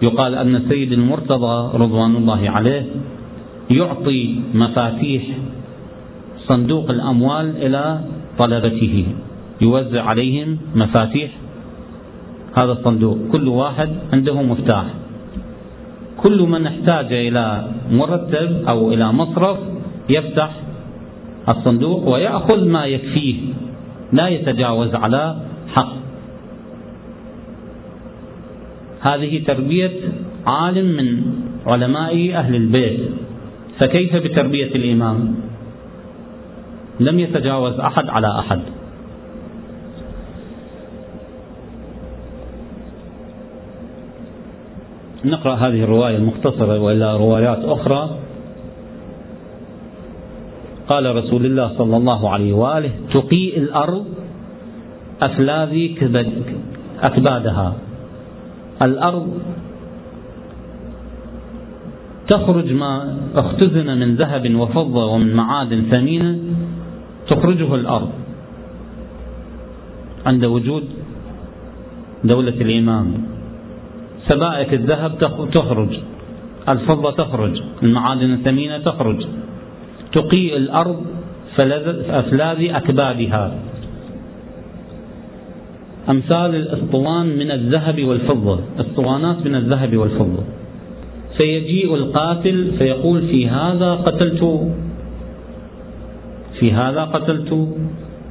يقال أن السيد المرتضى رضوان الله عليه يعطي مفاتيح صندوق الأموال إلى طلبته يوزع عليهم مفاتيح هذا الصندوق كل واحد عنده مفتاح. كل من احتاج إلى مرتب أو إلى مصرف يفتح الصندوق ويأخذ ما يكفيه لا يتجاوز على حق. هذه تربية عالم من علماء أهل البيت. فكيف بتربية الإمام؟ لم يتجاوز أحد على أحد. نقرأ هذه الرواية المختصرة وإلى روايات أخرى. قال رسول الله صلى الله عليه وآله تقيء الأرض أفلاذ أكبادها. الأرض تخرج ما اختزن من ذهب وفضة ومن معادن ثمينة تخرجه الأرض. عند وجود دولة الإمام سبائك الذهب تخرج. الفضة تخرج. المعادن الثمينة تخرج. تقيء الأرض أفلاذ أكبادها. أمثال الأسطوان من الذهب والفضة. أسطوانات من الذهب والفضة. فيجيء القاتل فيقول في هذا قتلت. في هذا قتلت.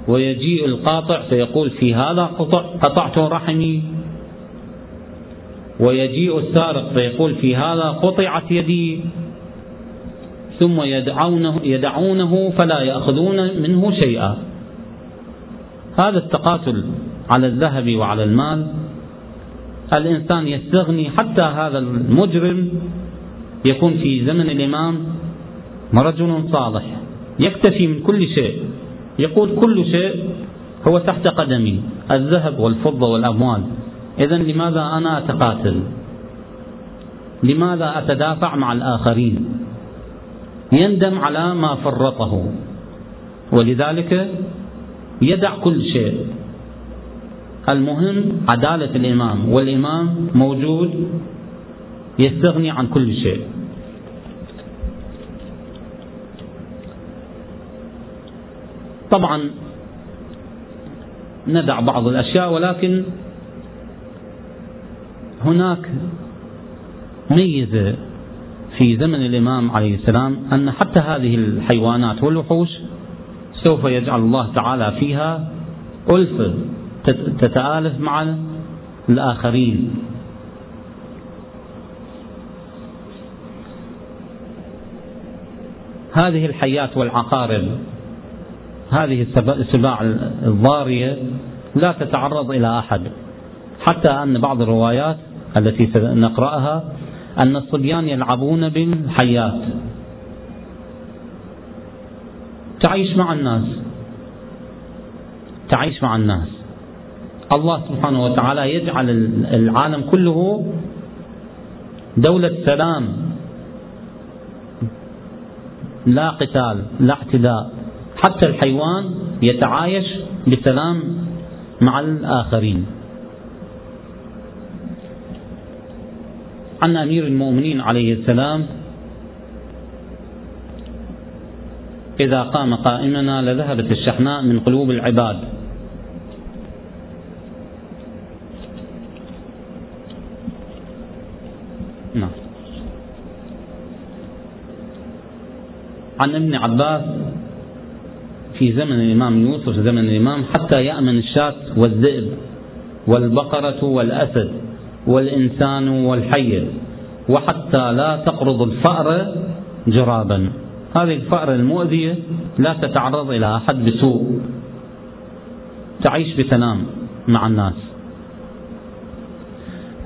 ويجيء القاطع فيقول في هذا قطعت رحمي. ويجيء السارق فيقول في هذا قطعت يدي. ثم يدعونه, يدعونه فلا يأخذون منه شيئا. هذا التقاتل على الذهب وعلى المال. الإنسان يستغني حتى هذا المجرم يكون في زمن الإمام رجل صالح يكتفي من كل شيء. يقول كل شيء هو تحت قدمي. الذهب والفضة والأموال. إذا لماذا أنا أتقاتل؟ لماذا أتدافع مع الآخرين؟ يندم على ما فرطه. ولذلك يدع كل شيء. المهم عدالة الإمام والإمام موجود يستغني عن كل شيء. طبعا ندع بعض الأشياء ولكن هناك ميزة في زمن الإمام عليه السلام أن حتى هذه الحيوانات والوحوش سوف يجعل الله تعالى فيها ألفة تتآلف مع الآخرين. هذه الحيات والعقارب هذه السباع الضارية لا تتعرض إلى أحد حتى أن بعض الروايات التي سنقرأها أن الصبيان يلعبون بالحيات تعيش مع الناس. تعيش مع الناس. الله سبحانه وتعالى يجعل العالم كله دولة سلام. لا قتال لا اعتداء. حتى الحيوان يتعايش بسلام مع الآخرين. عن أمير المؤمنين عليه السلام إذا قام قائمنا لذهبت الشحناء من قلوب العباد. نعم. عن ابن عباس في زمن الإمام يوسف زمن الإمام حتى يأمن الشاة والذئب والبقرة والأسد. والإنسان والحية وحتى لا تقرض الفأر جرابا. هذه الفأر المؤذية لا تتعرض إلى أحد بسوء. تعيش بسلام مع الناس.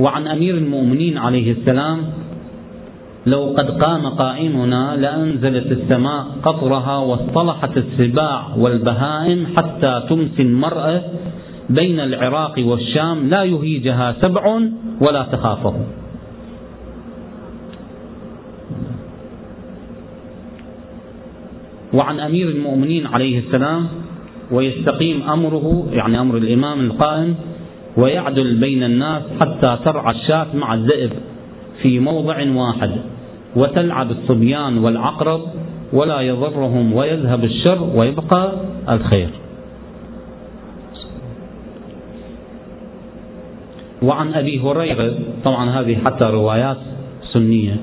وعن أمير المؤمنين عليه السلام لو قد قام قائمنا لأنزلت السماء قطرها واصطلحت السباع والبهائم حتى تمسي المرأة بين العراق والشام لا يهيجها سبع ولا تخافه. وعن أمير المؤمنين عليه السلام ويستقيم أمره يعني أمر الإمام القائم ويعدل بين الناس حتى ترعى الشاة مع الذئب في موضع واحد وتلعب الصبيان والعقرب ولا يضرهم ويذهب الشر ويبقى الخير. وعن أبي هريرة طبعا هذه حتى روايات سنية.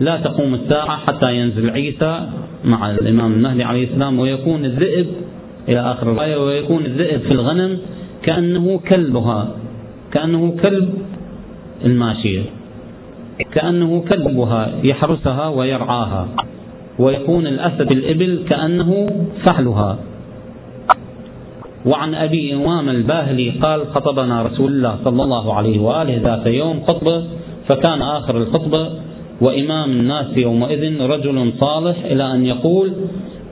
لا تقوم الساعة حتى ينزل عيسى مع الإمام المهدي عليه السلام ويكون الذئب إلى آخر الآية ويكون الذئب في الغنم كأنه كلبها كأنه كلب الماشية كأنه كلبها يحرسها ويرعاها ويكون الأسد الإبل كأنه فحلها. وعن أبي إمام الباهلي قال خطبنا رسول الله صلى الله عليه وآله ذات يوم خطبة فكان آخر الخطبة وإمام الناس يومئذ رجل صالح إلى أن يقول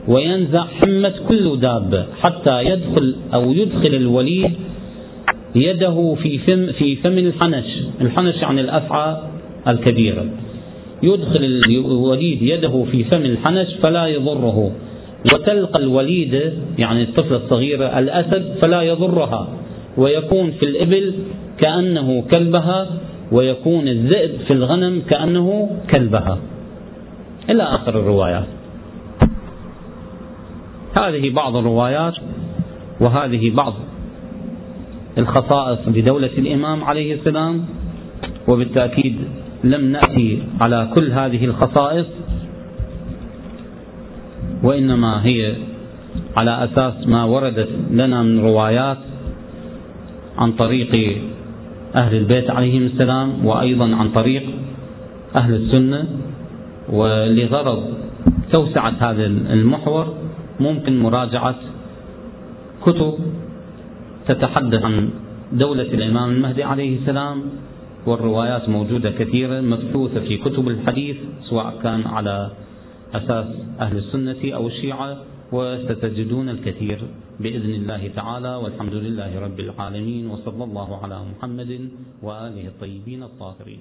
وينزع حمة كل دابة حتى يدخل أو يدخل الوليد يده في فم في فم الحنش، الحنش يعني الأفعى الكبيرة. يدخل الوليد يده في فم الحنش فلا يضره وتلقى الوليدة يعني الطفلة الصغيرة الأسد فلا يضرها ويكون في الإبل كأنه كلبها ويكون الذئب في الغنم كأنه كلبها. إلى آخر الروايات. هذه بعض الروايات وهذه بعض الخصائص لدولة الإمام عليه السلام وبالتأكيد لم نأتي على كل هذه الخصائص. وإنما هي على أساس ما وردت لنا من روايات عن طريق أهل البيت عليهم السلام وأيضا عن طريق أهل السنة ولغرض توسعة هذا المحور ممكن مراجعة كتب تتحدث عن دولة الإمام المهدي عليه السلام والروايات موجودة كثيرة مبثوثة في كتب الحديث سواء كان على أساس أهل السنة أو الشيعة وستجدون الكثير بإذن الله تعالى والحمد لله رب العالمين وصلى الله على محمد وآله الطيبين الطاهرين.